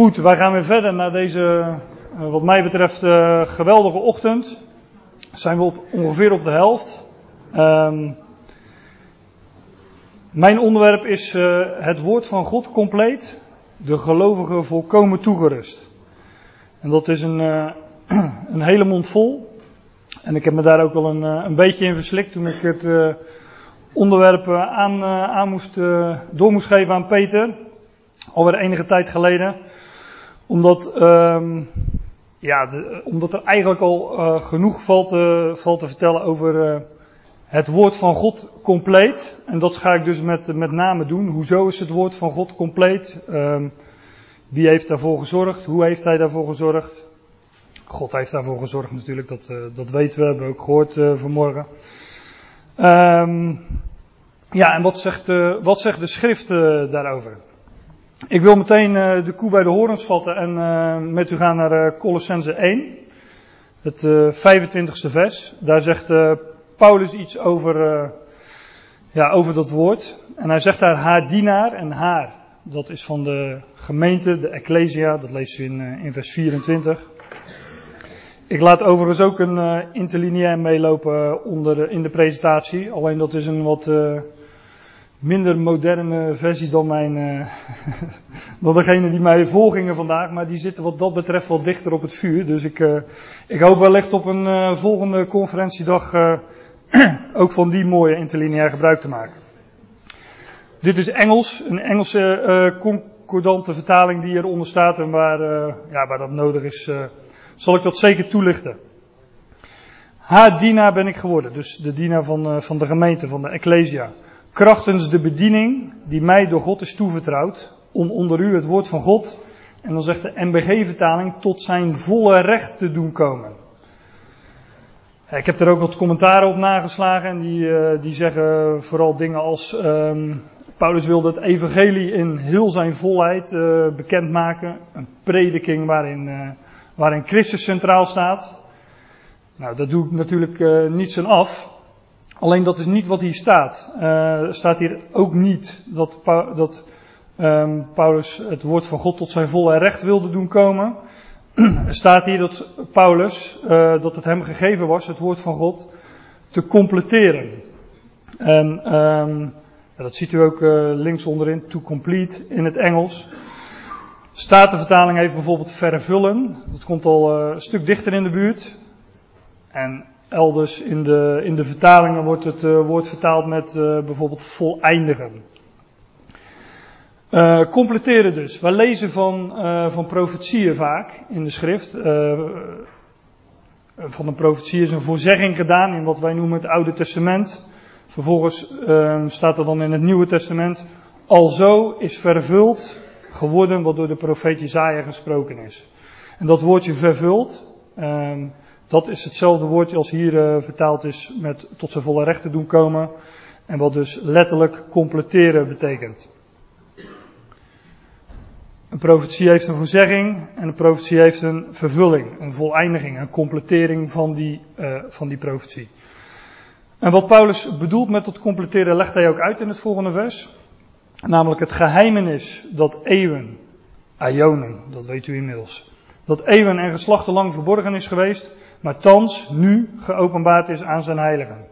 Goed, wij gaan weer verder naar deze, uh, wat mij betreft, uh, geweldige ochtend. Zijn we op, ongeveer op de helft. Um, mijn onderwerp is uh, het woord van God compleet, de gelovige volkomen toegerust. En dat is een, een hele mond vol. En ik heb me daar ook wel een, een beetje in verslikt toen ik het onderwerp aan, aan moest, door moest geven aan Peter. Alweer enige tijd geleden omdat, um, ja, de, omdat er eigenlijk al uh, genoeg valt, te, valt te vertellen over uh, het woord van God compleet. En dat ga ik dus met, met name doen. Hoezo is het woord van God compleet? Um, wie heeft daarvoor gezorgd? Hoe heeft hij daarvoor gezorgd? God heeft daarvoor gezorgd natuurlijk, dat, dat weten we, hebben we ook gehoord vanmorgen. Um, ja, en wat zegt, wat zegt de schrift daarover? Ik wil meteen uh, de koe bij de horens vatten en uh, met u gaan naar uh, Colossense 1, het 25ste vers. Daar zegt Paulus iets over, ja, over dat woord. En hij zegt daar haar dienaar en haar. Dat is van de gemeente, de Ecclesia, dat leest u in, in vers 24. Ik laat overigens ook een interlineair meelopen onder, in de presentatie. Alleen dat is een wat minder moderne versie dan mijn, uh, dan degene die mij volgingen vandaag, maar die zitten wat dat betreft wat dichter op het vuur. Dus ik, uh, ik hoop wellicht op een uh, volgende conferentiedag ook van die mooie interlineair gebruik te maken. Dit is Engels, een Engelse concordante vertaling die eronder staat en waar, ja, waar dat nodig is, zal ik dat zeker toelichten. Haar dienaar ben ik geworden, dus de dienaar van, van de gemeente, van de Ecclesia krachtens de bediening die mij door God is toevertrouwd, om onder u het woord van God, en dan zegt de MBG-vertaling, tot zijn volle recht te doen komen. Ik heb er ook wat commentaren op nageslagen en die, uh, die zeggen vooral dingen als um, Paulus wilde het evangelie in heel zijn volheid uh, bekendmaken. Een prediking waarin, uh, waarin Christus centraal staat. Nou, dat doe ik natuurlijk niets aan af. Alleen dat is niet wat hier staat. Uh, er staat hier ook niet dat, dat um, Paulus het woord van God tot zijn volle recht wilde doen komen. er staat hier dat Paulus, uh, dat het hem gegeven was, het woord van God, te completeren. En ja, dat ziet u ook uh, links onderin, to complete in het Engels. Statenvertaling heeft bijvoorbeeld vervullen. Dat komt al een stuk dichter in de buurt. En Elders in de, in de vertalingen wordt het uh, woord vertaald met uh, bijvoorbeeld voleindigen. Uh, completeren dus. We lezen van, van profetieën vaak in de schrift. van een profetie is een voorzegging gedaan in wat wij noemen het Oude Testament. Vervolgens staat er dan in het Nieuwe Testament. Alzo is vervuld geworden wat door de profeet Jezaja gesproken is. En dat woordje vervuld. Dat is hetzelfde woordje als hier uh, vertaald is met tot zijn volle rechten doen komen. En wat dus letterlijk completeren betekent. Een profetie heeft een voorzegging en een profetie heeft een vervulling, een voleindiging, een completering van die, uh, van die profetie. En wat Paulus bedoelt met dat completeren legt hij ook uit in het volgende vers. Namelijk het geheimenis dat eeuwen, aionen, dat weet u inmiddels, dat eeuwen en geslachten lang verborgen is geweest, maar thans nu geopenbaard is aan zijn heiligen.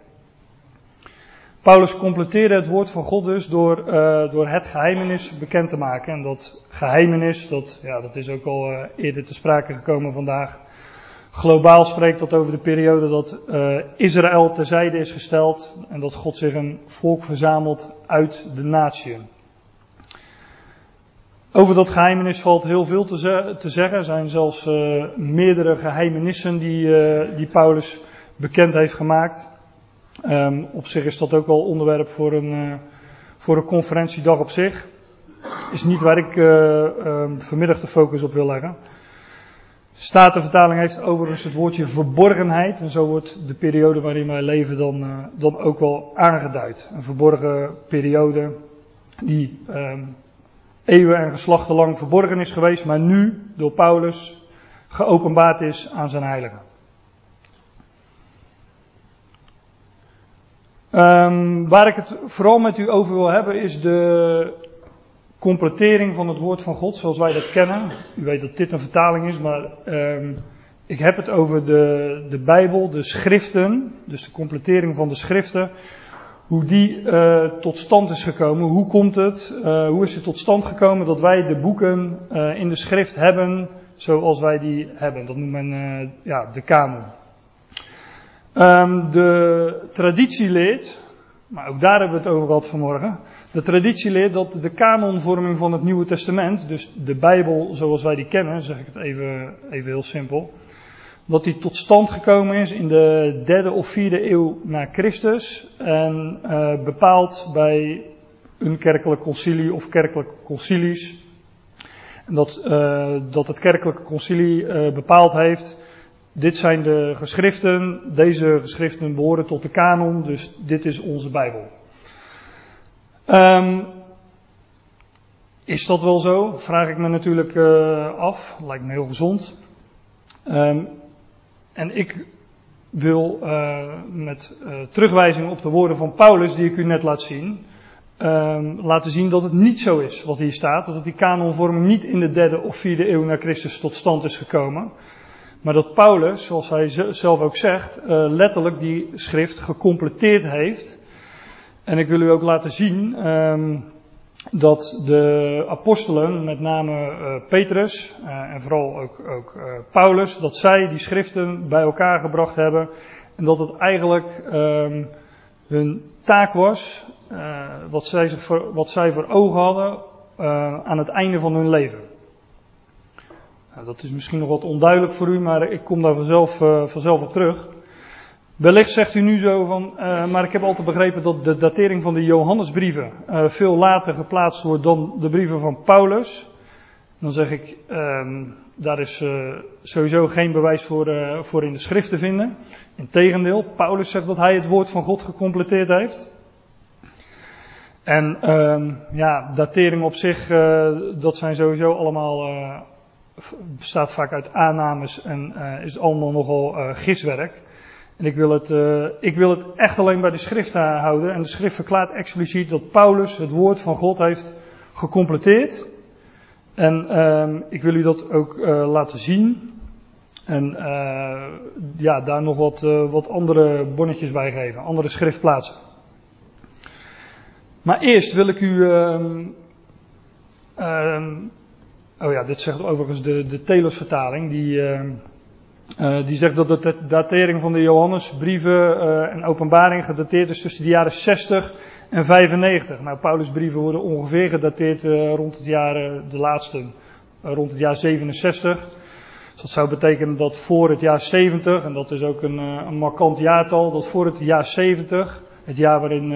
Paulus completeerde het woord van God dus door, uh, door het geheimenis bekend te maken. En dat geheimenis, dat, ja, dat is ook al uh, eerder te sprake gekomen vandaag. Globaal spreekt dat over de periode dat uh, Israël terzijde is gesteld en dat God zich een volk verzamelt uit de natieën. Over dat geheimenis valt heel veel te, te zeggen. Er zijn zelfs uh, meerdere geheimenissen die, uh, die Paulus bekend heeft gemaakt. Um, op zich is dat ook wel onderwerp voor een, uh, voor een conferentiedag op zich. Is niet waar ik um, vanmiddag de focus op wil leggen. Statenvertaling heeft overigens het woordje verborgenheid. En zo wordt de periode waarin wij leven dan, dan ook wel aangeduid. Een verborgen periode die um, eeuwen en geslachten lang verborgen is geweest, maar nu door Paulus geopenbaard is aan zijn heiligen. Um, waar ik het vooral met u over wil hebben is de, completering van het woord van God zoals wij dat kennen. U weet dat dit een vertaling is, maar um, ik heb het over de, de Bijbel, de schriften, dus de completering van de schriften. Hoe die uh, tot stand is gekomen. Hoe komt het? Uh, hoe is het tot stand gekomen dat wij de boeken uh, in de schrift hebben zoals wij die hebben? Dat noemt men ja, de kanon. Um, de traditie leert, maar ook daar hebben we het over gehad vanmorgen. De traditie leert dat de kanonvorming van het Nieuwe Testament, dus de Bijbel zoals wij die kennen, zeg ik het even, even heel simpel, dat die tot stand gekomen is in de derde of vierde eeuw na Christus en uh, bepaald bij een kerkelijk concilie of kerkelijke concilies. En dat, uh, dat het kerkelijke concilie uh, bepaald heeft, dit zijn de geschriften, deze geschriften behoren tot de kanon, dus dit is onze Bijbel. Um, is dat wel zo? Vraag ik me natuurlijk af. Lijkt me heel gezond. Um, en ik wil uh, met uh, terugwijzing op de woorden van Paulus, die ik u net laat zien, um, laten zien dat het niet zo is wat hier staat. Dat die kanonvorming niet in de derde of vierde eeuw na Christus tot stand is gekomen. Maar dat Paulus, zoals hij zelf ook zegt, uh, letterlijk die schrift gecompleteerd heeft. En ik wil u ook laten zien um, dat de apostelen, met name uh, Petrus uh, en vooral ook, ook uh, Paulus, dat zij die schriften bij elkaar gebracht hebben. En dat het eigenlijk um, hun taak was, wat, zij zich voor, wat zij voor ogen hadden aan het einde van hun leven. Nou, dat is misschien nog wat onduidelijk voor u, maar ik kom daar vanzelf op terug. Wellicht zegt u nu zo van, uh, maar ik heb altijd begrepen dat de datering van de Johannesbrieven uh, veel later geplaatst wordt dan de brieven van Paulus. Dan zeg ik, um, daar is uh, sowieso geen bewijs voor, voor in de schrift te vinden. Integendeel, Paulus zegt dat hij het woord van God gecompleteerd heeft. En um, ja, datering op zich, dat zijn sowieso allemaal, bestaat vaak uit aannames en is allemaal nogal giswerk. En ik wil, het, uh, ik wil het echt alleen bij de schrift houden. En de schrift verklaart expliciet dat Paulus het woord van God heeft gecompleteerd. En uh, ik wil u dat ook uh, laten zien. En ja, daar nog wat, wat andere bonnetjes bij geven, andere schriftplaatsen. Maar eerst wil ik u. Ehm, ehm, oh ja, dit zegt overigens de, de Telos-vertaling. Die. Uh, die zegt dat de datering van de Johannesbrieven uh, en openbaring gedateerd is tussen de jaren 60 en 95. Nou, Paulus' brieven worden ongeveer gedateerd uh, rond het jaar, de laatste, rond het jaar 67. Dus dat zou betekenen dat voor het jaar 70, en dat is ook een, een markant jaartal, dat voor het jaar 70, het jaar waarin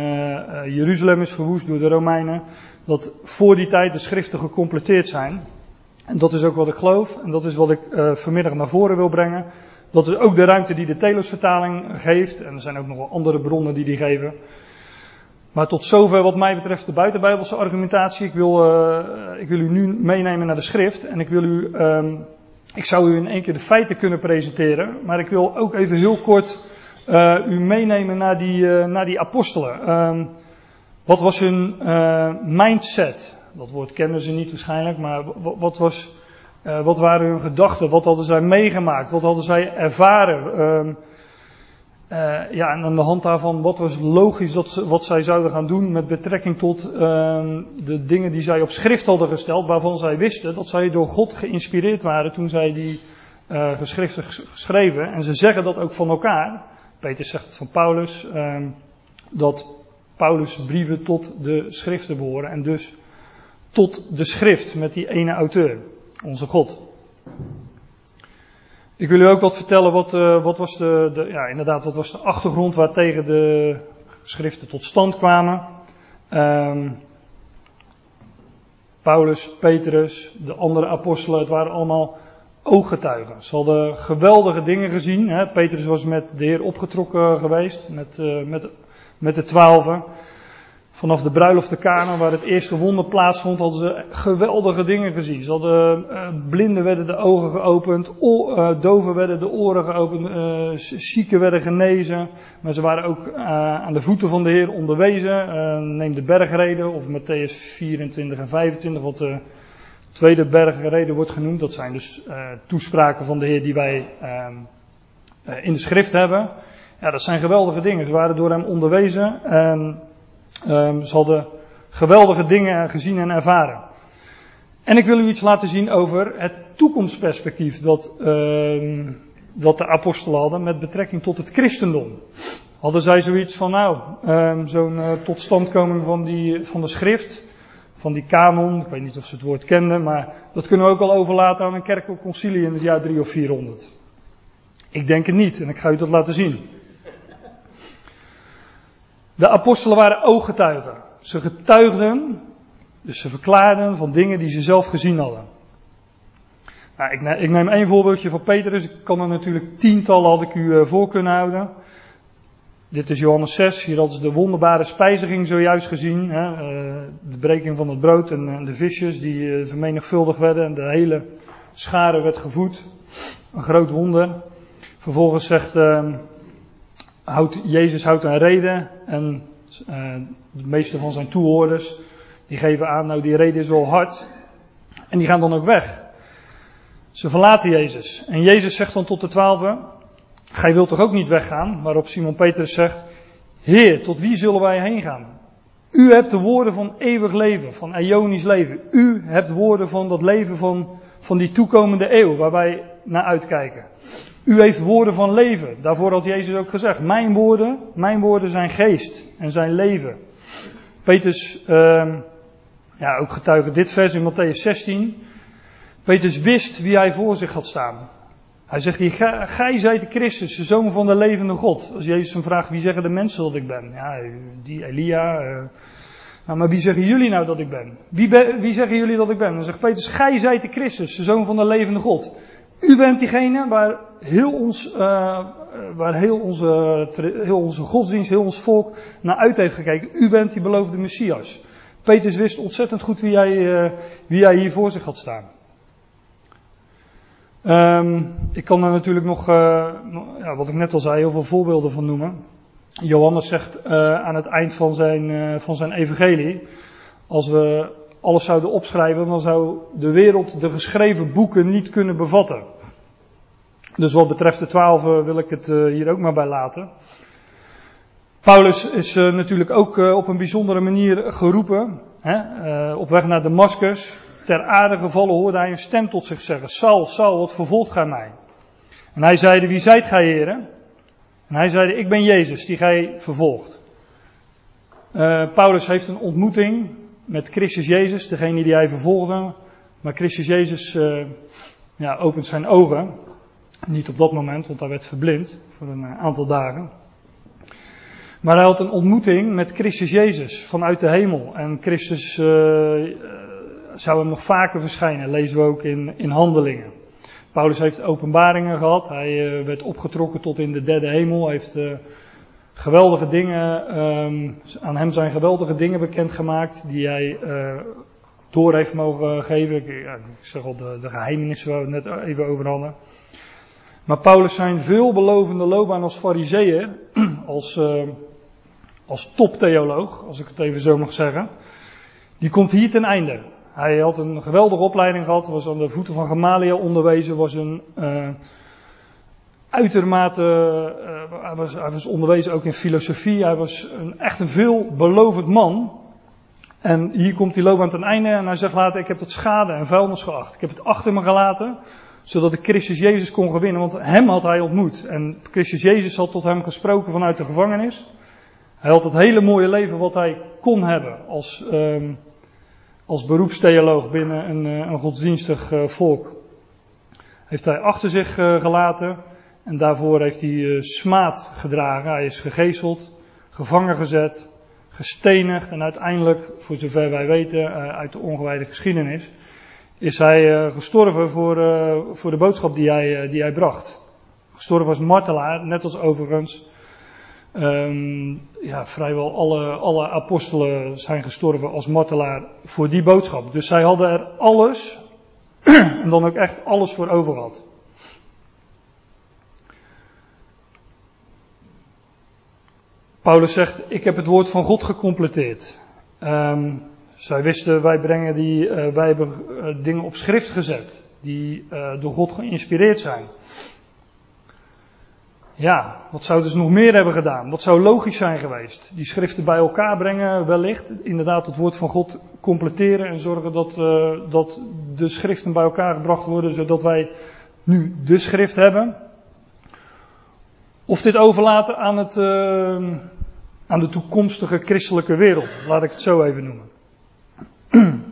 Jeruzalem is verwoest door de Romeinen, dat voor die tijd de schriften gecompleteerd zijn. En dat is ook wat ik geloof en dat is wat ik uh, vanmiddag naar voren wil brengen. Dat is ook de ruimte die de Telos-vertaling geeft. En er zijn ook nog wel andere bronnen die die geven. Maar tot zover wat mij betreft de buitenbijbelse argumentatie. Ik wil, uh, ik wil u nu meenemen naar de schrift. En ik wil u, um, ik zou u in één keer de feiten kunnen presenteren. Maar ik wil ook even heel kort uh, u meenemen naar die, naar die apostelen. Um, wat was hun mindset? Dat woord kenden ze niet waarschijnlijk, maar wat, was, uh, wat waren hun gedachten? Wat hadden zij meegemaakt? Wat hadden zij ervaren? Uh, uh, ja, en aan de hand daarvan, wat was logisch dat ze, wat zij zouden gaan doen met betrekking tot ehm, de dingen die zij op schrift hadden gesteld, waarvan zij wisten dat zij door God geïnspireerd waren toen zij die uh, geschriften geschreven. En ze zeggen dat ook van elkaar. Peter zegt het van Paulus, ehm, dat Paulus brieven tot de schriften behoren en dus tot de schrift met die ene auteur, onze God. Ik wil u ook wat vertellen, wat, uh, wat was de, de, ja, inderdaad, wat was de achtergrond waartegen de schriften tot stand kwamen. Um, Paulus, Petrus, de andere apostelen, het waren allemaal ooggetuigen. Ze hadden geweldige dingen gezien. Hè. Petrus was met de Heer opgetrokken geweest, met, uh, met, met de twaalfen. Vanaf de bruiloft te Kana, waar het eerste wonder plaatsvond, hadden ze geweldige dingen gezien. Ze hadden, uh, blinden werden de ogen geopend, uh, doven werden de oren geopend, uh, zieken werden genezen. Maar ze waren ook aan de voeten van de Heer onderwezen. neem de bergreden, of Matthäus 24 en 25, wat de tweede bergreden wordt genoemd. Dat zijn dus toespraken van de Heer die wij ehm, in de schrift hebben. Ja, dat zijn geweldige dingen. Ze waren door hem onderwezen. En Um, ze hadden geweldige dingen gezien en ervaren. En ik wil u iets laten zien over het toekomstperspectief dat, dat de apostelen hadden met betrekking tot het christendom. Hadden zij zoiets van, nou, um, zo'n uh, totstandkoming van, die, van de schrift, van die kanon, ik weet niet of ze het woord kenden, maar dat kunnen we ook al overlaten aan een kerkelijk concilie in het jaar 3 of 400. Ik denk het niet en ik ga u dat laten zien. De apostelen waren ooggetuigen. Ze getuigden, dus ze verklaarden van dingen die ze zelf gezien hadden. Nou, ik, neem, ik neem één voorbeeldje van Petrus. Ik kan er natuurlijk tientallen had ik u eh, voor kunnen houden. Dit is Johannes 6. Hier hadden ze de wonderbare spijziging zojuist gezien. Hè? Uh, de breking van het brood en, de visjes die uh, vermenigvuldigd werden. En de hele schare werd gevoed. Een groot wonder. Vervolgens zegt ehm, houdt, Jezus houdt een reden en uh, de meeste van zijn toehoorders die geven aan, nou die reden is wel hard. En die gaan dan ook weg. Ze verlaten Jezus. En Jezus zegt dan tot de twaalfen, gij wilt toch ook niet weggaan? Waarop Simon Petrus zegt, Heer, tot wie zullen wij heen gaan? U hebt de woorden van eeuwig leven, van Ionisch leven. U hebt woorden van dat leven van, van die toekomende eeuw, waar wij naar uitkijken. U heeft woorden van leven. Daarvoor had Jezus ook gezegd: Mijn woorden, mijn woorden zijn geest en zijn leven. Petrus, uh, ja, ook getuige dit vers in Matthäus 16. Petrus wist wie hij voor zich had staan. Hij zegt gij zijt de Christus, de zoon van de levende God. Als Jezus hem vraagt, wie zeggen de mensen dat ik ben? Ja, die Elia. Uh, nou, maar wie zeggen jullie nou dat ik ben? Wie, wie zeggen jullie dat ik ben? Dan zegt Petrus, gij zijt de Christus, de zoon van de levende God. U bent diegene waar heel, ons, uh, waar heel, onze, heel onze godsdienst, heel ons volk naar uit heeft gekeken. U bent die beloofde Messias. Petrus wist ontzettend goed wie hij, uh, wie hij hier voor zich had staan. Um, ik kan er natuurlijk nog, uh, ja, wat ik net al zei, heel veel voorbeelden van noemen. Johannes zegt aan het eind van zijn, van zijn evangelie, als we alles zouden opschrijven, dan zou de wereld de geschreven boeken niet kunnen bevatten. Dus wat betreft de twaalf wil ik het eh, hier ook maar bij laten. Paulus is uh, natuurlijk ook op een bijzondere manier geroepen. Hè? op weg naar Damascus. Ter aarde gevallen hoorde hij een stem tot zich zeggen. Saul, Saul, wat vervolgt gij mij? En hij zeide, wie zijt gij heren? En hij zeide, ik ben Jezus, die gij vervolgt. Paulus heeft een ontmoeting met Christus Jezus, degene die hij vervolgde. Maar Christus Jezus ja, opent zijn ogen. Niet op dat moment, want hij werd verblind voor een eh, aantal dagen. Maar hij had een ontmoeting met Christus Jezus vanuit de hemel. En Christus uh, zou hem nog vaker verschijnen, lezen we ook in, in handelingen. Paulus heeft openbaringen gehad. Hij werd opgetrokken tot in de derde hemel. Hij heeft geweldige dingen, um, aan hem zijn geweldige dingen bekendgemaakt die hij door heeft mogen geven. Ik, zeg al de, de geheimenissen waar we het net even over hadden. Maar Paulus zijn veelbelovende loopbaan als fariseeër, als, uh, als toptheoloog, als ik het even zo mag zeggen, die komt hier ten einde. Hij had een geweldige opleiding gehad, was aan de voeten van Gamaliel onderwezen, was een uh, uitermate, uh, hij, was, hij was onderwezen ook in filosofie, hij was een, echt een veelbelovend man. En hier komt die loopbaan ten einde en hij zegt later, ik heb het schade en vuilnis geacht. Ik heb het achter me gelaten, zodat ik Christus Jezus kon gewinnen, want hem had hij ontmoet. En Christus Jezus had tot hem gesproken vanuit de gevangenis. Hij had het hele mooie leven wat hij kon hebben als, um, als beroepstheoloog binnen een, eh, een godsdienstig uh, volk. Heeft hij achter zich gelaten en daarvoor heeft hij uh, smaad gedragen. Hij is gegezeld, gevangen gezet, gestenigd en uiteindelijk, voor zover wij weten uit de ongewijde geschiedenis, is hij uh, gestorven voor, voor de boodschap die hij, die bracht. Gestorven als martelaar, net als overigens Ehm, ja, vrijwel alle, alle apostelen zijn gestorven als martelaar voor die boodschap. Dus zij hadden er alles, en dan ook echt alles voor over gehad. Paulus zegt, ik heb het woord van God gecompleteerd. Um, zij wisten, wij brengen die, uh, wij hebben uh, dingen op schrift gezet, die uh, door God geïnspireerd zijn. Ja, wat zouden ze nog meer hebben gedaan? Wat zou logisch zijn geweest? Die schriften bij elkaar brengen, wellicht. Inderdaad, het woord van God completeren en zorgen dat, dat de schriften bij elkaar gebracht worden, zodat wij nu de schrift hebben. Of dit overlaten aan, het, uh, aan de toekomstige christelijke wereld. Laat ik het zo even noemen.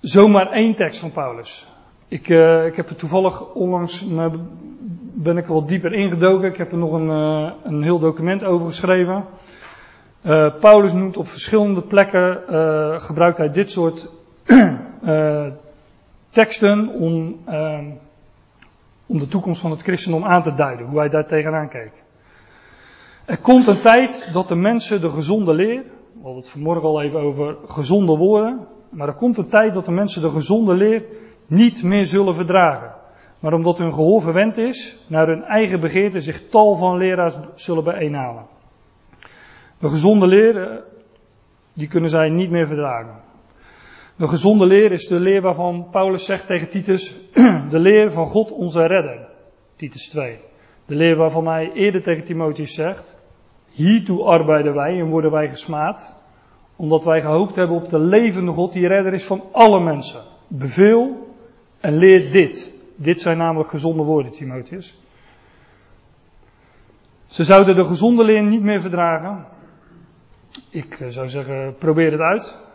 Zomaar één tekst van Paulus. Ik, uh, ik heb er toevallig onlangs, ben ik er wat dieper ingedoken. Ik heb er nog een, uh, een heel document over geschreven. Uh, Paulus noemt op verschillende plekken, gebruikt hij dit soort teksten om ehm, om de toekomst van het christendom aan te duiden, hoe hij daar tegenaan kijkt. Er komt een tijd dat de mensen de gezonde leer, we hadden het vanmorgen al even over gezonde woorden, maar er komt een tijd dat de mensen de gezonde leer niet meer zullen verdragen. Maar omdat hun gehoor verwend is, naar hun eigen begeerte zich tal van leraars zullen bijeenhalen. De gezonde leer, eh, die kunnen zij niet meer verdragen. De gezonde leer is de leer waarvan Paulus zegt tegen Titus, de leer van God onze redder. Titus 2. De leer waarvan hij eerder tegen Timotheus zegt, hiertoe arbeiden wij en worden wij gesmaad, omdat wij gehoopt hebben op de levende God die redder is van alle mensen. Beveel en leer dit. Dit zijn namelijk gezonde woorden, Timotheus. Ze zouden de gezonde leer niet meer verdragen. Ik eh, zou zeggen, probeer het uit.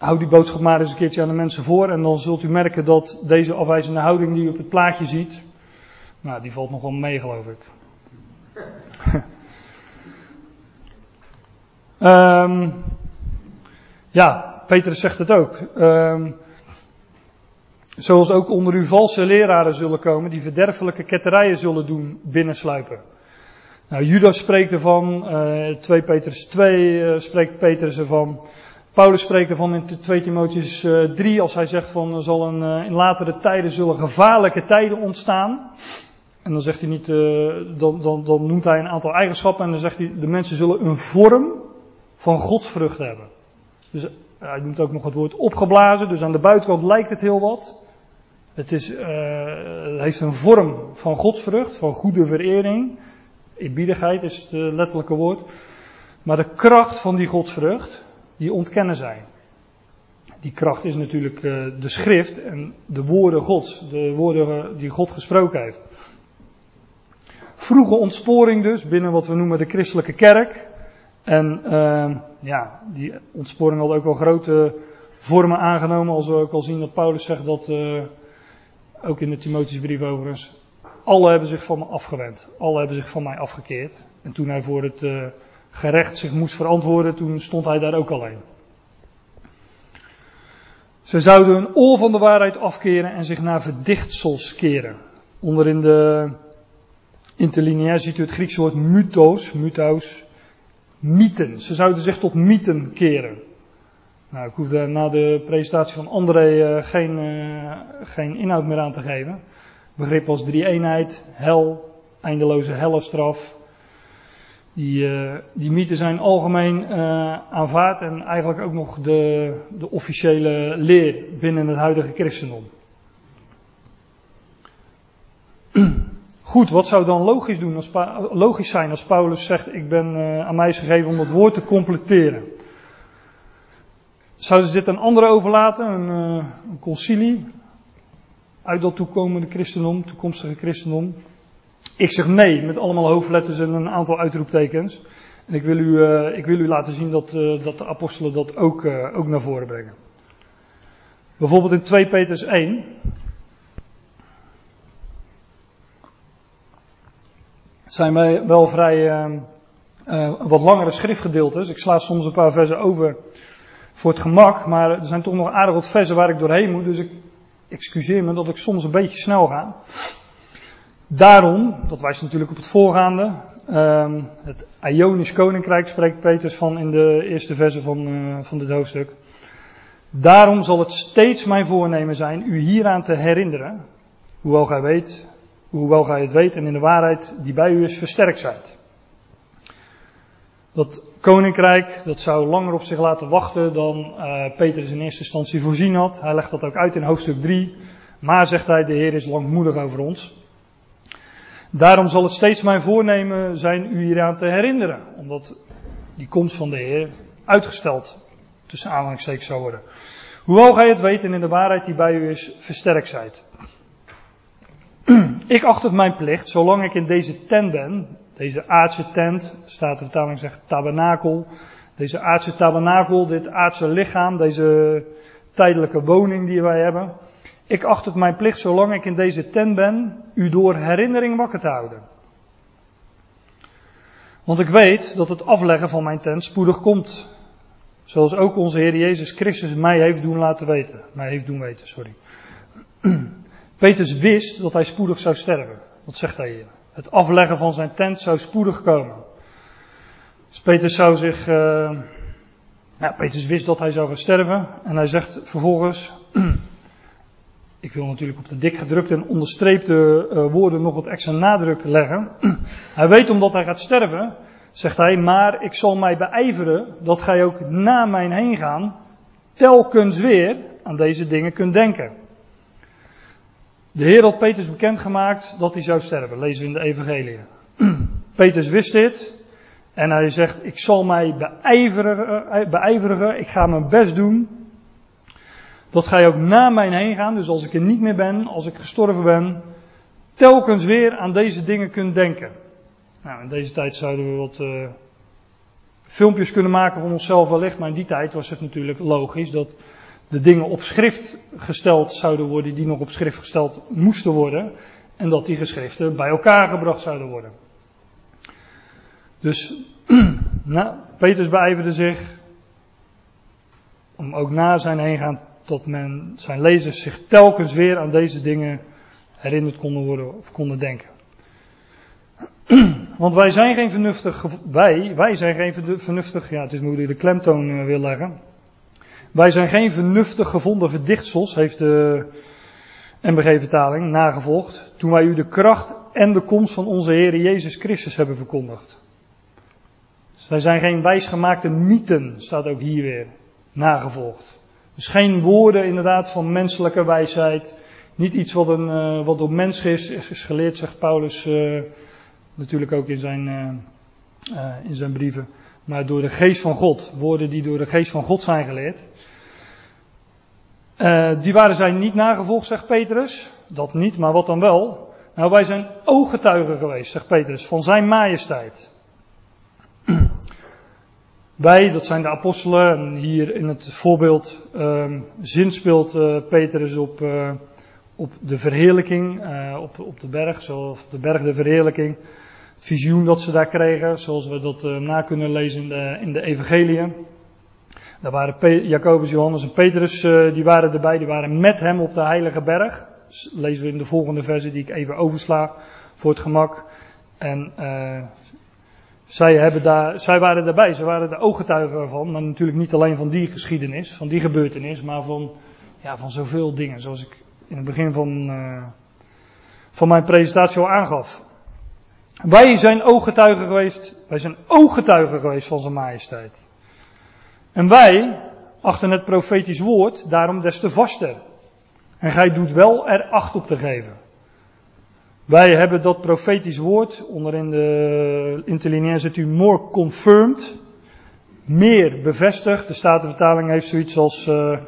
Hou die boodschap maar eens een keertje aan de mensen voor en dan zult u merken dat deze afwijzende houding die u op het plaatje ziet, nou die valt nogal mee geloof ik. um, ja, Petrus zegt het ook. Um, zoals ook onder u valse leraren zullen komen die verderfelijke ketterijen zullen doen binnensluipen. Nou, Judas spreekt ervan, uh, 2 Petrus 2 uh, spreekt Petrus ervan. Paulus spreekt ervan in 2 Timotheus 3 eh, als hij zegt van er zal een, eh, in latere tijden zullen gevaarlijke tijden ontstaan. En dan zegt hij niet, uh, dan, dan, dan noemt hij een aantal eigenschappen en dan zegt hij de mensen zullen een vorm van godsvrucht hebben. Dus hij noemt ook nog het woord opgeblazen, dus aan de buitenkant lijkt het heel wat. Het, is, heeft een vorm van godsvrucht, van goede verering. Eerbiedigheid is het letterlijke woord. Maar de kracht van die godsvrucht, die ontkennen zij. Die kracht is natuurlijk uh, de schrift en de woorden Gods, de woorden die God gesproken heeft. Vroege ontsporing dus binnen wat we noemen de christelijke kerk. En uh, ja, die ontsporing had ook wel grote vormen aangenomen, als we ook al zien dat Paulus zegt dat, uh, ook in de Timotheusbrief overigens, alle hebben zich van me afgewend. Alle hebben zich van mij afgekeerd. En toen hij voor het gerecht zich moest verantwoorden, toen stond hij daar ook alleen. Ze zouden een oor van de waarheid afkeren en zich naar verdichtsels keren. Onder in de interlineair ziet u het Griekse woord mythos, mythos, mythen. Ze zouden zich tot mythen keren. Nou, ik hoef daar na de presentatie van André uh, geen, uh, geen inhoud meer aan te geven. Begrip als drie-eenheid, hel, eindeloze hellestraf, die, uh, die mythen zijn algemeen uh, aanvaard en eigenlijk ook nog de, de officiële leer binnen het huidige christendom. Goed, wat zou dan logisch, doen als, logisch zijn als Paulus zegt: Ik ben uh, aan mij gegeven om het woord te completeren? Zouden ze dit aan anderen overlaten, een, een concilie, uit dat toekomende christendom, toekomstige christendom? Ik zeg nee, met allemaal hoofdletters en een aantal uitroeptekens. En ik wil u, uh, ik wil u laten zien dat, uh, dat de apostelen dat ook, uh, ook naar voren brengen. Bijvoorbeeld in 2 Petrus 1. zijn wij wel vrij wat langere schriftgedeeltes. Ik sla soms een paar versen over voor het gemak, maar er zijn toch nog aardig wat versen waar ik doorheen moet. Dus ik excuseer me dat ik soms een beetje snel ga. Daarom, dat wijst natuurlijk op het voorgaande, um, het Ionisch Koninkrijk spreekt Petrus van in de eerste verse van, uh, van dit hoofdstuk. Daarom zal het steeds mijn voornemen zijn u hieraan te herinneren, hoewel gij weet, hoewel gij het weet en in de waarheid die bij u is versterkt zijt. Dat koninkrijk, dat zou langer op zich laten wachten dan uh, Petrus in eerste instantie voorzien had. Hij legt dat ook uit in hoofdstuk 3. Maar zegt hij, de Heer is langmoedig over ons. Daarom zal het steeds mijn voornemen zijn u hieraan te herinneren. Omdat die komst van de Heer uitgesteld tussen aanhalingstekens zou worden. Hoewel gij het weet en in de waarheid die bij u is, versterkt zijt. Ik acht het mijn plicht, zolang ik in deze tent ben, deze aardse tent, staat de vertaling zegt tabernakel, deze aardse tabernakel, dit aardse lichaam, deze tijdelijke woning die wij hebben. Ik acht het mijn plicht, zolang ik in deze tent ben, u door herinnering wakker te houden. Want ik weet dat het afleggen van mijn tent spoedig komt. Zoals ook onze Heer Jezus Christus mij heeft doen laten weten. Mij heeft doen weten, sorry. Petrus wist dat hij spoedig zou sterven. Dat zegt hij hier. Het afleggen van zijn tent zou spoedig komen. Dus Petrus zou zich. Uh, ja, Petrus wist dat hij zou gaan sterven. En hij zegt vervolgens. ik wil natuurlijk op de dik gedrukte en onderstreepte uh, woorden nog wat extra nadruk leggen. hij weet omdat hij gaat sterven, zegt hij, maar ik zal mij beijveren dat gij ook na mijn heen gaan telkens weer aan deze dingen kunt denken. De Heer had Petrus bekendgemaakt dat hij zou sterven, lezen we in de Evangelie. Petrus wist dit en hij zegt, ik zal mij beijverigen, eh, beijverigen, ik ga mijn best doen dat gij ook na mij heen gaan, dus als ik er niet meer ben, als ik gestorven ben, telkens weer aan deze dingen kunt denken. Nou, in deze tijd zouden we wat uh, filmpjes kunnen maken van onszelf wellicht, maar in die tijd was het natuurlijk logisch dat de dingen op schrift gesteld zouden worden die nog op schrift gesteld moesten worden. En dat die geschriften bij elkaar gebracht zouden worden. Dus nou, Petrus beijverde zich om ook na zijn heen tot men, zijn lezers zich telkens weer aan deze dingen herinnerd konden worden of konden denken. Want wij zijn geen vernuftig, wij, wij zijn geen vernuftig, ja het is hoe ik de klemtoon eh, wil leggen. Wij zijn geen vernuftig gevonden verdichtsels, heeft de MBG-vertaling nagevolgd, toen wij u de kracht en de komst van onze Heer Jezus Christus hebben verkondigd. Dus wij zijn geen wijsgemaakte mythen, staat ook hier weer, nagevolgd. Dus geen woorden inderdaad van menselijke wijsheid. Niet iets wat, een, uh, wat door mens is, is geleerd, zegt Paulus uh, natuurlijk ook in zijn, uh, in zijn brieven. Maar door de geest van God. Woorden die door de geest van God zijn geleerd. die waren zij niet nagevolgd, zegt Petrus. Dat niet, maar wat dan wel? Nou, wij zijn ooggetuigen geweest, zegt Petrus, van zijn majesteit. Wij, dat zijn de apostelen, en hier in het voorbeeld um, zinspeelt uh, Petrus op, uh, op de verheerlijking, uh, op, op de berg, zoals de berg de verheerlijking. Het visioen dat ze daar kregen, zoals we dat na kunnen lezen in de, in evangeliën. Daar waren Jacobus, Johannes en Petrus, die waren erbij, die waren met hem op de heilige berg. Dat lezen we in de volgende verse die ik even oversla voor het gemak. En zij, hebben daar, zij waren daarbij, ze waren de ooggetuigen ervan. Maar natuurlijk niet alleen van die geschiedenis, van die gebeurtenis, maar van, ja, van zoveel dingen. Zoals ik in het begin van, uh, van mijn presentatie al aangaf. Wij zijn ooggetuigen geweest, wij zijn ooggetuigen geweest van zijn majesteit. En wij achten het profetisch woord daarom des te vaster. En gij doet wel er acht op te geven. Wij hebben dat profetisch woord, onderin de interlineair zit u more confirmed, meer bevestigd. De Statenvertaling heeft zoiets als, uh,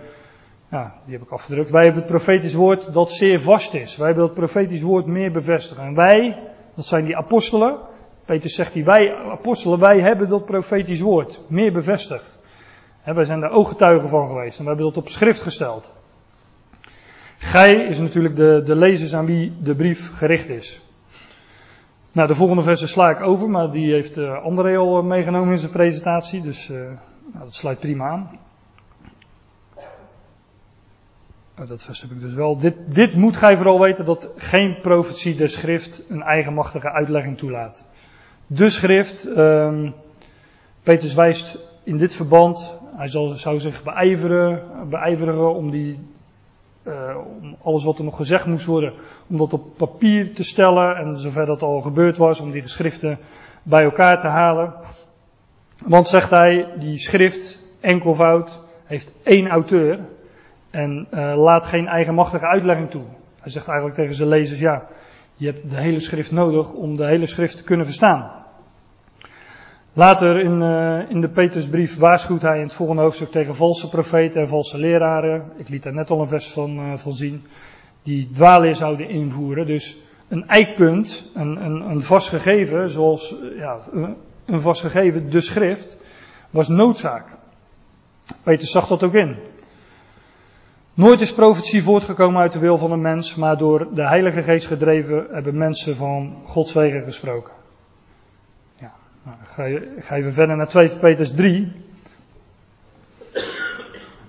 ja, die heb ik afgedrukt. Wij hebben het profetisch woord dat zeer vast is. Wij hebben dat profetisch woord meer bevestigd. En wij, dat zijn die apostelen. Petrus zegt die wij, apostelen, wij hebben dat profetisch woord meer bevestigd. En wij zijn daar ooggetuigen van geweest en wij hebben dat op schrift gesteld. Gij is natuurlijk de, de lezers aan wie de brief gericht is. Nou, de volgende versen sla ik over, maar die heeft uh, André al eh, meegenomen in zijn presentatie, dus uh, nou, dat sluit prima aan. Oh, dat vers heb ik dus wel. Dit, dit moet gij vooral weten dat geen profetie der schrift een eigenmachtige uitlegging toelaat. De schrift, um, Petrus wijst in dit verband, hij zou zich beijveren, beijverigen om, die, uh, om alles wat er nog gezegd moest worden, om dat op papier te stellen en zover dat al gebeurd was, om die geschriften bij elkaar te halen. Want zegt hij, die schrift, enkelvoud, heeft één auteur en uh, laat geen eigenmachtige uitlegging toe. Hij zegt eigenlijk tegen zijn lezers, ja, je hebt de hele schrift nodig om de hele schrift te kunnen verstaan. Later in, uh, in de Petrusbrief waarschuwt hij in het volgende hoofdstuk tegen valse profeten en valse leraren. Ik liet daar net al een vers van, van zien. Die dwaalleer zouden invoeren. Dus een eikpunt, een, een, een vast gegeven, zoals ja, een vast gegeven, de schrift, was noodzaak. Peter zag dat ook in. Nooit is profetie voortgekomen uit de wil van een mens, maar door de Heilige Geest gedreven hebben mensen van Gods wegen gesproken. Nou, ga, je, verder naar 2 Petrus 3.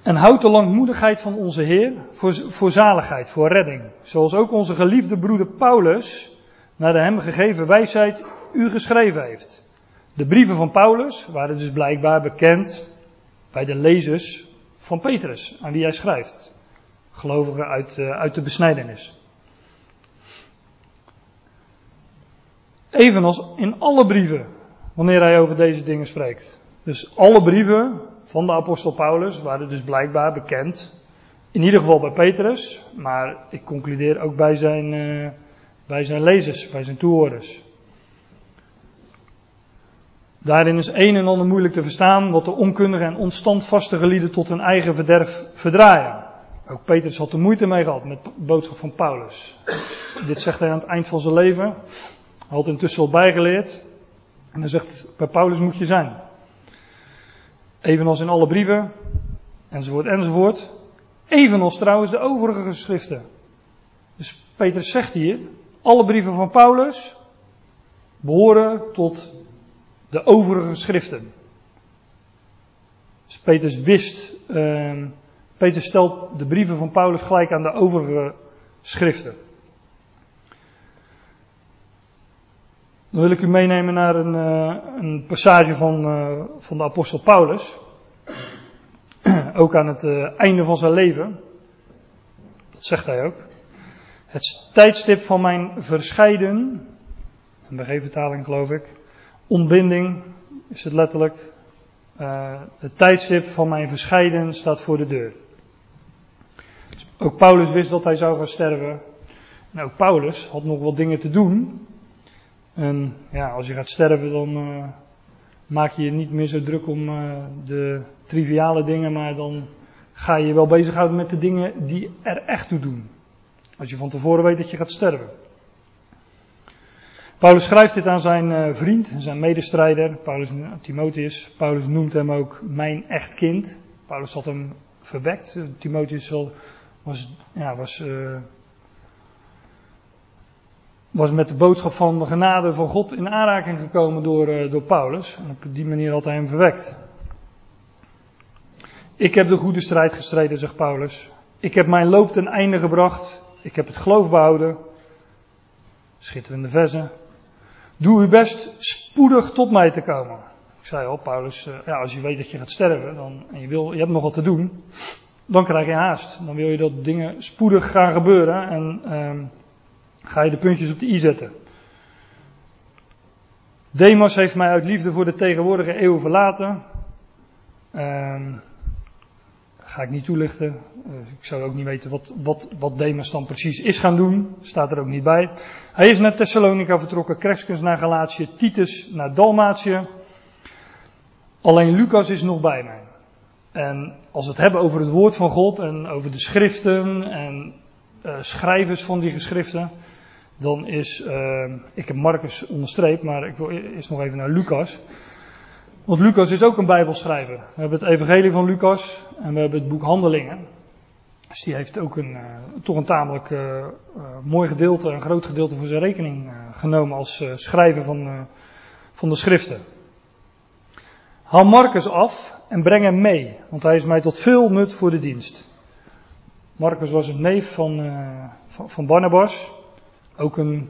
En houd de langmoedigheid van onze Heer voor, voor zaligheid, voor redding. Zoals ook onze geliefde broeder Paulus naar de hem gegeven wijsheid u geschreven heeft. De brieven van Paulus waren dus blijkbaar bekend bij de lezers van Petrus, aan wie hij schrijft. Gelovigen uit, uh, uit de besnijdenis. Evenals in alle brieven, wanneer hij over deze dingen spreekt. Dus alle brieven van de apostel Paulus waren dus blijkbaar bekend. In ieder geval bij Petrus, maar ik concludeer ook bij zijn, uh, bij zijn lezers, bij zijn toehoorders. Daarin is een en ander moeilijk te verstaan wat de onkundige en onstandvastige lieden tot hun eigen verderf verdraaien. Ook Petrus had er moeite mee gehad met de boodschap van Paulus. Dit zegt hij aan het eind van zijn leven. Hij had intussen al bijgeleerd. En hij zegt, bij Paulus moet je zijn. Evenals in alle brieven, enzovoort, enzovoort. Evenals trouwens de overige geschriften. Dus Petrus zegt hier, alle brieven van Paulus behoren tot de overige schriften. Dus Petrus wist, uh, Petrus stelt de brieven van Paulus gelijk aan de overige schriften. Dan wil ik u meenemen naar een, uh, een passage van, uh, van de apostel Paulus. ook aan het uh, einde van zijn leven. Dat zegt hij ook. Het tijdstip van mijn verscheiden, een vertaling geloof ik, ontbinding is het letterlijk. Het tijdstip van mijn verscheiden staat voor de deur. Ook Paulus wist dat hij zou gaan sterven. En ook Paulus had nog wat dingen te doen. En ja, als je gaat sterven, dan uh, maak je je niet meer zo druk om uh, de triviale dingen, maar dan ga je je wel bezighouden met de dingen die er echt toe doen. Als je van tevoren weet dat je gaat sterven. Paulus schrijft dit aan zijn uh, vriend, zijn medestrijder, Paulus, Timotheus. Paulus noemt hem ook mijn echt kind. Paulus had hem verwekt. Timotheus was, ja, was, was met de boodschap van de genade van God in aanraking gekomen door, uh, door Paulus. En op die manier had hij hem verwekt. Ik heb de goede strijd gestreden, zegt Paulus. Ik heb mijn loop ten einde gebracht. Ik heb het geloof behouden. Schitterende versen. Doe uw best spoedig tot mij te komen. Ik zei al, Paulus, uh, ja, als je weet dat je gaat sterven dan, en je, wil, je hebt nog wat te doen, dan krijg je haast. Dan wil je dat dingen spoedig gaan gebeuren en um, ga je de puntjes op de i zetten. Demas heeft mij uit liefde voor de tegenwoordige eeuw verlaten. Um, ga ik niet toelichten. Uh, ik zou ook niet weten wat, wat, wat Demas dan precies is gaan doen. Staat er ook niet bij. Hij is naar Thessalonica vertrokken, Crescens naar Galatië, Titus naar Dalmatië. Alleen Lucas is nog bij mij. En als we het hebben over het woord van God en over de schriften en uh, schrijvers van die geschriften, dan is, uh, ik heb Marcus onderstreept, maar ik wil eerst nog even naar Lucas. Want Lucas is ook een bijbelschrijver. We hebben het evangelie van Lucas en we hebben het boek Handelingen. Dus die heeft ook een, uh, toch een tamelijk uh, uh, mooi gedeelte, een groot gedeelte voor zijn rekening genomen als schrijver van, van de schriften. Haal Marcus af en breng hem mee, want hij is mij tot veel nut voor de dienst. Marcus was een neef van, van, van, Barnabas. Ook een,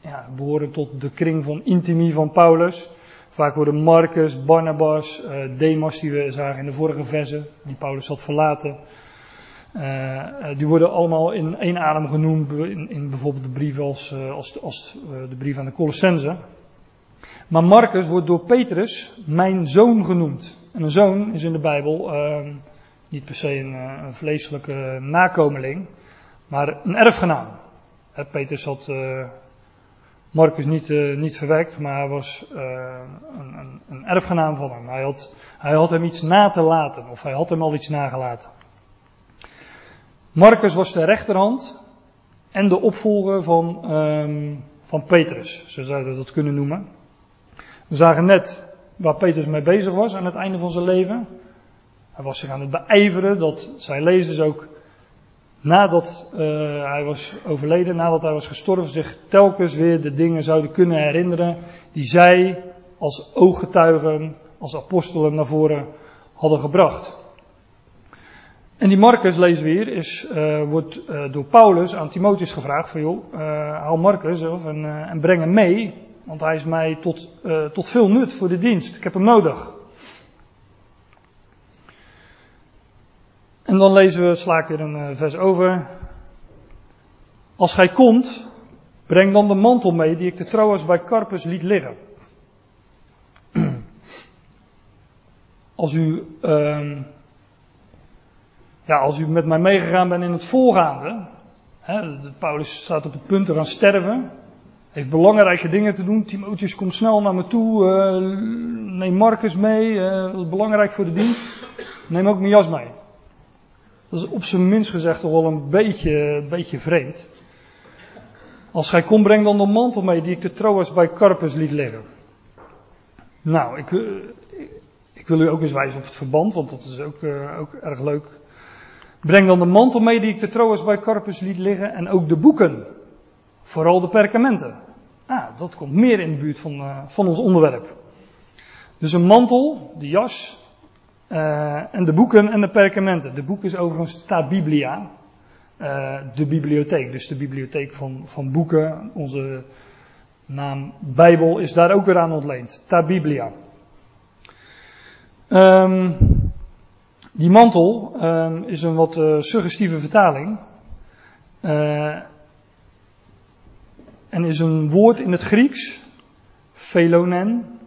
ja, behoren tot de kring van intimie van Paulus. Vaak worden Marcus, Barnabas, Demas, die we zagen in de vorige verse, die Paulus had verlaten. die worden allemaal in één adem genoemd in, bijvoorbeeld de brief als, als, de brief aan de Colossense. Maar Marcus wordt door Petrus mijn zoon genoemd. En een zoon is in de Bijbel uh, niet per se een, eh, een, vleeselijke nakomeling, maar een erfgenaam. Petrus had uh, Marcus niet, uh, niet verwekt, maar hij was een, een, een, erfgenaam van hem. Hij had, hij had hem iets na te laten, of hij had hem al iets nagelaten. Marcus was de rechterhand en de opvolger van, um, van Petrus, zo zouden we dat kunnen noemen. We zagen net waar Petrus mee bezig was aan het einde van zijn leven. Hij was zich aan het beijveren dat zijn lezers ook nadat uh, hij was overleden, nadat hij was gestorven, zich telkens weer de dingen zouden kunnen herinneren die zij als ooggetuigen, als apostelen naar voren hadden gebracht. En die Marcus, lezen we hier, is, uh, wordt uh, door Paulus aan Timotheus gevraagd van joh, haal Marcus of, en, en breng hem mee want hij is mij tot, tot veel nut voor de dienst. Ik heb hem nodig. En dan lezen we, sla ik weer een uh, vers over. Als gij komt, breng dan de mantel mee die ik de trouwens bij Carpus liet liggen. Als u, uh, ja, als u met mij meegegaan bent in het voorgaande, hè, Paulus staat op het punt te gaan sterven, heeft belangrijke dingen te doen. Timotheus komt snel naar me toe. Uh, neem Marcus mee. Is belangrijk voor de dienst. Neem ook mijn jas mee. Dat is op zijn minst gezegd toch wel een beetje, een beetje vreemd. Als gij komt, breng dan de mantel mee die ik de Troas bij Carpus liet leggen. Nou, ik, uh, ik, wil u ook eens wijzen op het verband, want dat is ook, ook erg leuk. Breng dan de mantel mee die ik de Troas bij Carpus liet liggen en ook de boeken Vooral de perkamenten. Ah, dat komt meer in de buurt van, uh, van ons onderwerp. Dus een mantel, de jas, uh, en de boeken en de perkamenten. De boek is overigens ta biblia, uh, de bibliotheek. Dus de bibliotheek van, van boeken. Onze naam Bijbel is daar ook weer aan ontleend. Ta biblia. Um, die mantel um, is een wat suggestieve vertaling. En is een woord in het Grieks, velonen.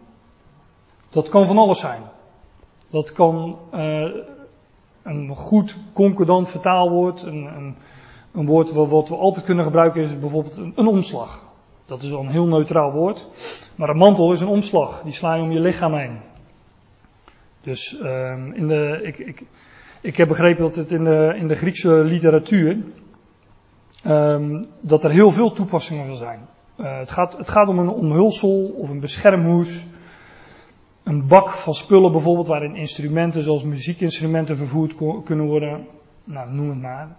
Dat kan van alles zijn. Dat kan uh, een goed concordant vertaalwoord, een, een, een woord wat we altijd kunnen gebruiken is bijvoorbeeld een, omslag. Dat is wel een heel neutraal woord. Maar een mantel is een omslag, die sla je om je lichaam heen. Dus uh, in de, ik, ik, ik heb begrepen dat het in de, in de Griekse literatuur um, dat er heel veel toepassingen van zijn. Uh, het, gaat, het gaat om een omhulsel of een beschermhoes. Een bak van spullen bijvoorbeeld waarin instrumenten zoals muziekinstrumenten vervoerd kunnen worden. Nou, noem het maar.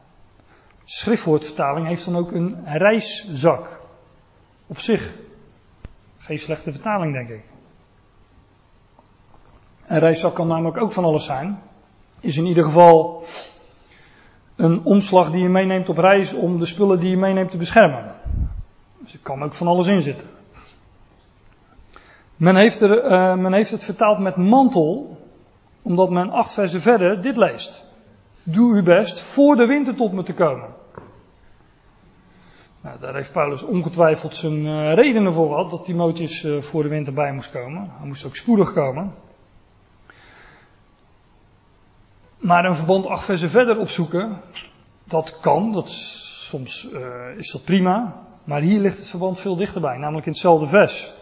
Schriftwoordvertaling heeft dan ook een reiszak. Op zich. Geen slechte vertaling, denk ik. Een reiszak kan namelijk ook van alles zijn. Is in ieder geval een omslag die je meeneemt op reis om de spullen die je meeneemt te beschermen. Dus er kan ook van alles in zitten. Men heeft, er, uh, men heeft het vertaald met mantel, omdat men acht versen verder dit leest. Doe uw best voor de winter tot me te komen. Nou, daar heeft Paulus ongetwijfeld zijn uh, redenen voor gehad dat Timotheus uh, voor de winter bij moest komen. Hij moest ook spoedig komen. Maar een verband acht versen verder opzoeken, dat kan, dat, soms is dat prima. Maar hier ligt het verband veel dichterbij, namelijk in hetzelfde vers.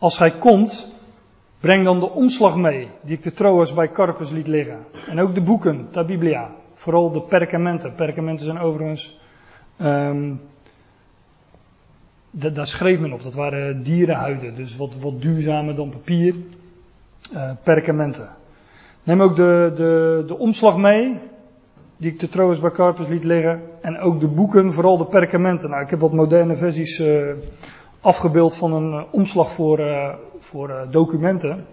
Als hij komt, breng dan de omslag mee, die ik de Troas bij Carpus liet liggen. En ook de boeken, ta Biblia. Vooral de perkamenten. Perkamenten zijn overigens, um, daar schreef men op, dat waren dierenhuiden, dus wat, wat duurzamer dan papier. Uh, perkamenten. Neem ook de, de, de omslag mee, die ik de Troas bij Carpus liet liggen. En ook de boeken, vooral de perkamenten. Nou, ik heb wat moderne versies uh, afgebeeld van een uh, omslag voor, uh, voor documenten.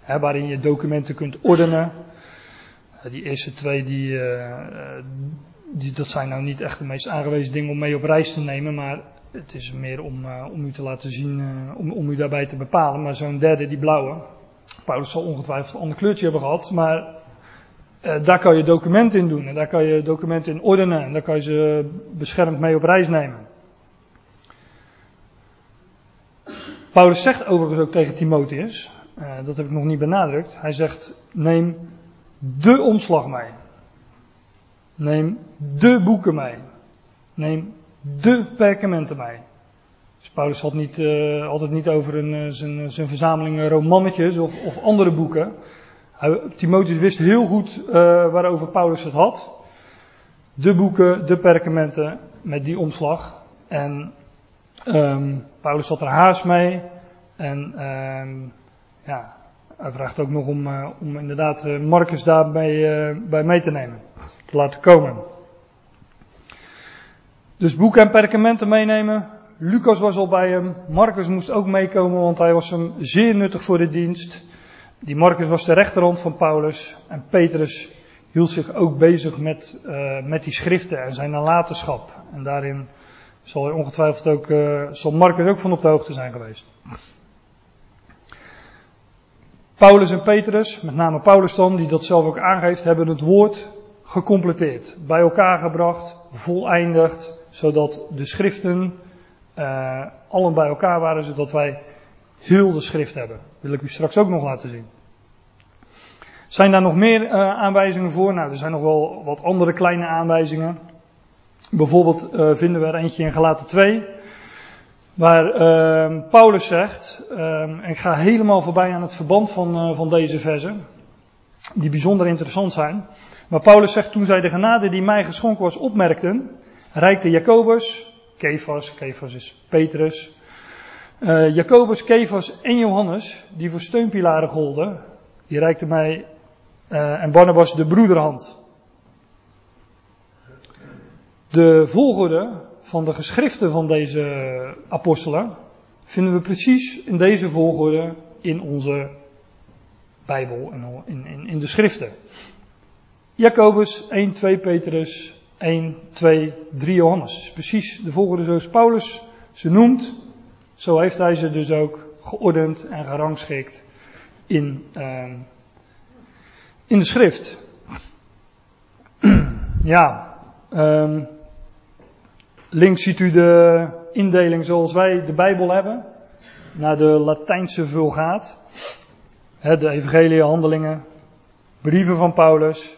Hè, waarin je documenten kunt ordenen. Die eerste twee, die, die, dat zijn nou niet echt de meest aangewezen dingen om mee op reis te nemen, maar het is meer om, om u te laten zien, om, om u daarbij te bepalen. Maar zo'n derde, die blauwe, Paulus zal ongetwijfeld een ander kleurtje hebben gehad, maar daar kan je documenten in doen en daar kan je documenten in ordenen en daar kan je ze beschermd mee op reis nemen. Paulus zegt overigens ook tegen Timotheus, uh, dat heb ik nog niet benadrukt, hij zegt neem de omslag mee. Neem de boeken mee. Neem de perkamenten mee. Dus Paulus had, niet, had het niet over een, zijn, zijn verzameling romannetjes of, of andere boeken. Timotheus wist heel goed waarover Paulus het had. De boeken, de perkamenten met die omslag. En um, Paulus had er haast mee. En um, ja, hij vraagt ook nog om, uh, om inderdaad uh, Marcus daarbij uh, bij mee te nemen. Te laten komen. Dus boeken en perkamenten meenemen. Lucas was al bij hem. Marcus moest ook meekomen, want hij was hem zeer nuttig voor de dienst. Die Marcus was de rechterhand van Paulus en Petrus hield zich ook bezig met, uh, met die schriften en zijn nalatenschap. En daarin zal hij ongetwijfeld ook, uh, zal Marcus ook van op de hoogte zijn geweest. Paulus en Petrus, met name Paulus dan, die dat zelf ook aangeeft, hebben het woord gecompleteerd, bij elkaar gebracht, voleindigd, zodat de schriften uh, allen bij elkaar waren, zodat wij heel de schrift hebben. Wil ik u straks ook nog laten zien. Zijn daar nog meer uh, aanwijzingen voor? Nou, er zijn nog wel wat andere kleine aanwijzingen. Bijvoorbeeld uh, vinden we er eentje in Galaten 2. Waar uh, Paulus zegt, en ik ga helemaal voorbij aan het verband van, van deze versen. Die bijzonder interessant zijn. Maar Paulus zegt, toen zij de genade die mij geschonken was opmerkten, reikte Jacobus, Kefas, Kefas is Petrus, uh, Jacobus, Kefas en Johannes, die voor steunpilaren golden, die reikten mij en Barnabas de broederhand. De volgorde van de geschriften van deze apostelen vinden we precies in deze volgorde in onze Bijbel en in, in, in de schriften. Jacobus 1, 2 Petrus, 1, 2, 3 Johannes. Precies de volgorde zoals Paulus ze noemt zo heeft hij ze dus ook geordend en gerangschikt in, uh, in de schrift. ja, um, links ziet u de indeling zoals wij de Bijbel hebben, naar de Latijnse vulgaat. de evangelie, handelingen, brieven van Paulus.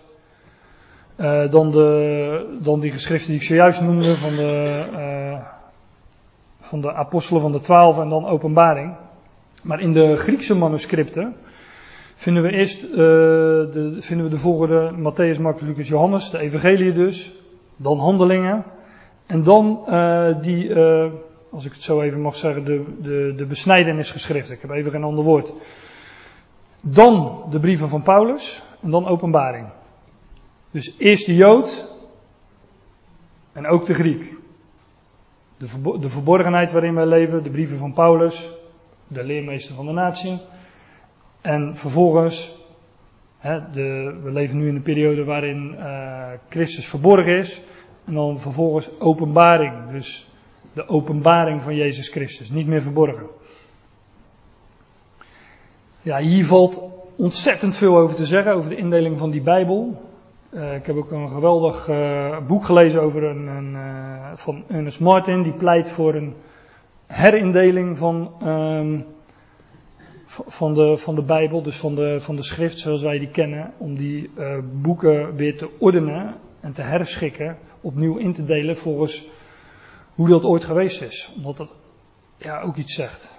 Uh, dan, de, dan die geschriften die ik zojuist noemde van de uh, van de apostelen van de twaalf en dan openbaring. Maar in de Griekse manuscripten vinden we eerst uh, de, vinden we de volgende Matthäus, Marcus, Lucas, Johannes, de evangelie dus, dan handelingen en dan uh, die, uh, als ik het zo even mag zeggen, de, de, de besnijdenisgeschriften. Ik heb even geen ander woord. Dan de brieven van Paulus en dan openbaring. Dus eerst de Jood en ook de Griek. De, de verborgenheid waarin wij leven, de brieven van Paulus, de leermeester van de natie. En vervolgens, hè, de, we leven nu in een periode waarin uh, Christus verborgen is. En dan vervolgens openbaring, dus de openbaring van Jezus Christus, niet meer verborgen. Ja, hier valt ontzettend veel over te zeggen, over de indeling van die Bijbel. Uh, ik heb ook een geweldig uh, boek gelezen over een, een uh, van Ernest Martin. Die pleit voor een herindeling van, um, van, de, van de Bijbel, dus van de, van de schrift zoals wij die kennen. Om die boeken weer te ordenen en te herschikken, opnieuw in te delen volgens hoe dat ooit geweest is. Omdat dat ja, ook iets zegt.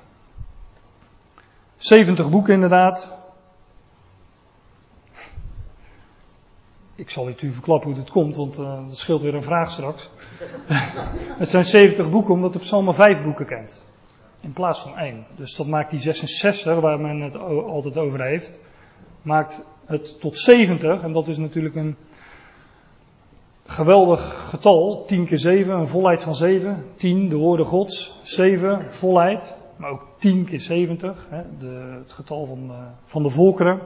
70 boeken inderdaad. Ik zal u verklappen hoe dit komt, want uh, dat scheelt weer een vraag straks. het zijn 70 boeken omdat de psalmen 5 boeken kent. In plaats van 1. Dus dat maakt die 66, waar men het altijd over heeft, maakt het tot 70. En dat is natuurlijk een geweldig getal. 10 keer 7, een volheid van 7. 10, de woorden gods. 7, volheid. Maar ook 10 keer 70, hè, de, het getal van de, van de volkeren.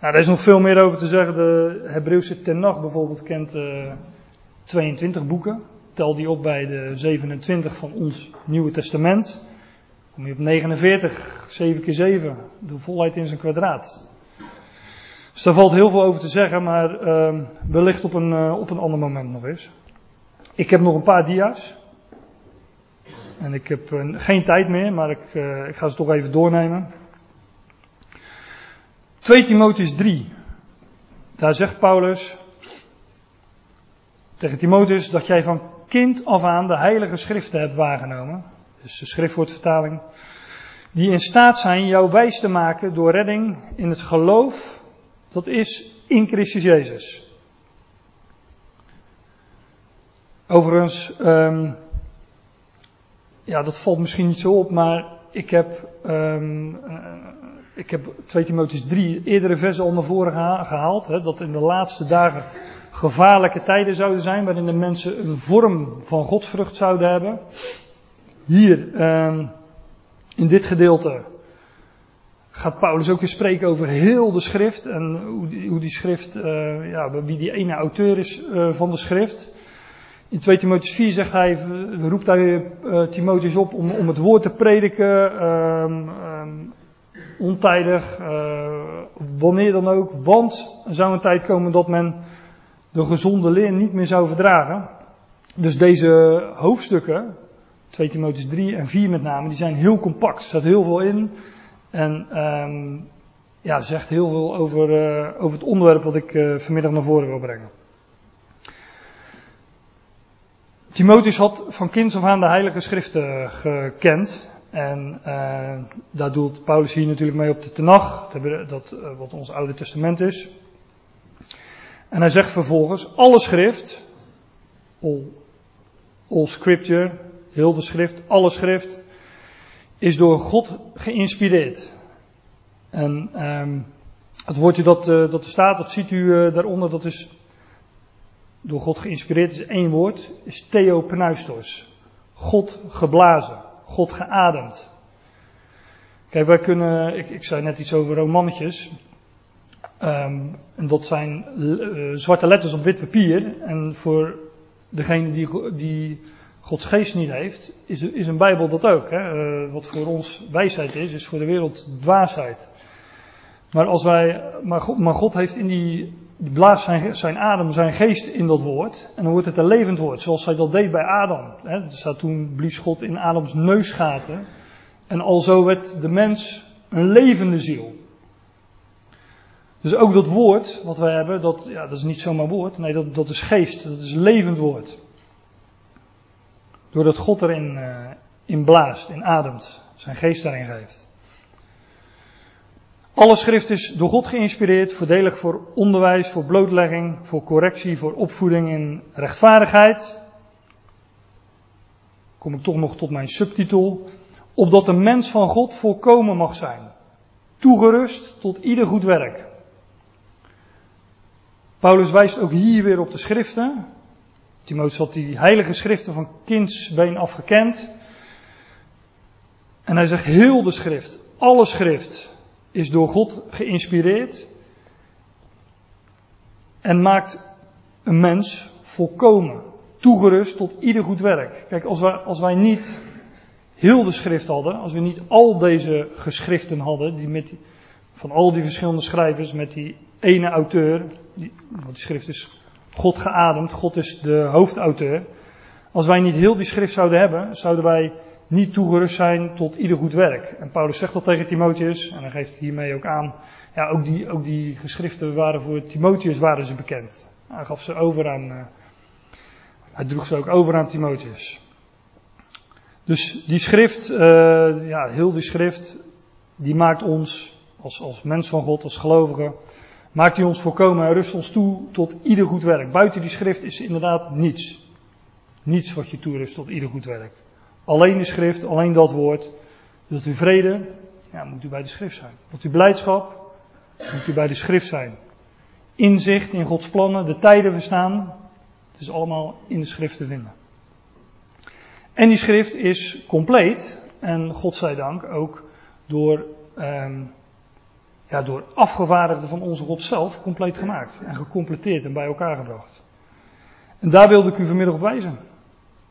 Nou, daar is nog veel meer over te zeggen. De Hebreeuwse Tenach bijvoorbeeld kent uh, 22 boeken. Tel die op bij de 27 van ons Nieuwe Testament. Kom je op 49, 7 keer 7. De volheid in zijn kwadraat. Dus daar valt heel veel over te zeggen, maar uh, wellicht op een, uh, op een ander moment nog eens. Ik heb nog een paar dia's. En ik heb uh, geen tijd meer, maar ik, uh, ik ga ze toch even doornemen. 2 Timotheus 3. Daar zegt Paulus tegen Timotheus dat jij van kind af aan de heilige schriften hebt waargenomen. Dus de schriftwoordvertaling. Die in staat zijn jou wijs te maken door redding in het geloof dat is in Christus Jezus. Overigens, um, ja, dat valt misschien niet zo op, maar ik heb, um, ik heb 2 Timotheus 3 eerdere versen al naar voren gehaald. Hè, dat in de laatste dagen gevaarlijke tijden zouden zijn, waarin de mensen een vorm van godsvrucht zouden hebben. Hier, um, in dit gedeelte, gaat Paulus ook weer spreken over heel de schrift en hoe die, hoe die schrift, uh, ja, wie die ene auteur is uh, van de schrift. In 2 Timotheus 4 zegt hij, roept hij uh, Timotheus op om, om het woord te prediken, um, um, ontijdig, wanneer dan ook, want er zou een tijd komen dat men de gezonde leer niet meer zou verdragen. Dus deze hoofdstukken, 2 Timotheus 3 en 4 met name, die zijn heel compact. Er staat heel veel in. En um, ja, zegt heel veel over, uh, over het onderwerp wat ik uh, vanmiddag naar voren wil brengen. Timotheus had van kinds af aan de Heilige Schriften gekend. En uh, daar doelt Paulus hier natuurlijk mee op de Tenach, dat, wat ons Oude Testament is. En hij zegt vervolgens, alle schrift, all, all scripture, heel de schrift, alle schrift, is door God geïnspireerd. En um, het woordje dat, uh, dat er staat, dat ziet u uh, daaronder, dat is door God geïnspireerd, is één woord, is theopneustos. God geblazen, God geademd. Kijk, wij kunnen, ik, ik zei net iets over romannetjes. Um, en dat zijn uh, zwarte letters op wit papier. En voor degene die, die Gods geest niet heeft, is, is een Bijbel dat ook. Hè? Uh, wat voor ons wijsheid is, is voor de wereld dwaasheid. Maar, als wij, maar, God, heeft in die, die blaast zijn, zijn adem, zijn geest in dat woord. En dan wordt het een levend woord, zoals hij dat deed bij Adam. Hè? Staat toen blies God in Adams neusgaten. En alzo werd de mens een levende ziel. Dus ook dat woord wat wij hebben, dat, ja, dat is niet zomaar woord. Nee, dat, dat is geest, dat is levend woord. Doordat God erin uh, in blaast, in ademt, zijn geest daarin geeft. Alle schrift is door God geïnspireerd, voordelig voor onderwijs, voor blootlegging, voor correctie, voor opvoeding in rechtvaardigheid. Kom ik toch nog tot mijn subtitel. Opdat de mens van God volkomen mag zijn. Toegerust tot ieder goed werk. Paulus wijst ook hier weer op de schriften. Timotheus had die heilige schriften van kindsbeen afgekend. En hij zegt heel de schrift, alle schrift is door God geïnspireerd en maakt een mens volkomen, toegerust tot ieder goed werk. Kijk, als wij, als wij niet heel de schrift hadden, als we niet al deze geschriften hadden, die met van al die verschillende schrijvers, met die ene auteur, die, want die schrift is God geademd, God is de hoofdauteur. Als wij niet heel die schrift zouden hebben, zouden wij niet toegerust zijn tot ieder goed werk. En Paulus zegt dat tegen Timotheus, en hij geeft hiermee ook aan, ja, ook die, ook die geschriften waren voor Timotheus waren ze bekend. Hij gaf ze over aan, uh, hij droeg ze ook over aan Timotheus. Dus die schrift, uh, ja, heel die schrift, die maakt ons als, als mens van God, als gelovigen, maakt hij ons volkomen en rust ons toe tot ieder goed werk. Buiten die schrift is inderdaad niets. Niets wat je toerust tot ieder goed werk. Alleen de schrift, alleen dat woord. Wilt u vrede? Ja, moet u bij de schrift zijn. Wilt u blijdschap? Moet u bij de schrift zijn. Inzicht in Gods plannen, de tijden verstaan. Het is allemaal in de schrift te vinden. En die schrift is compleet. En God zij dank ook door um, ja, door afgevaardigden van onze God zelf compleet gemaakt en gecompleteerd en bij elkaar gebracht. En daar wilde ik u vanmiddag op wijzen.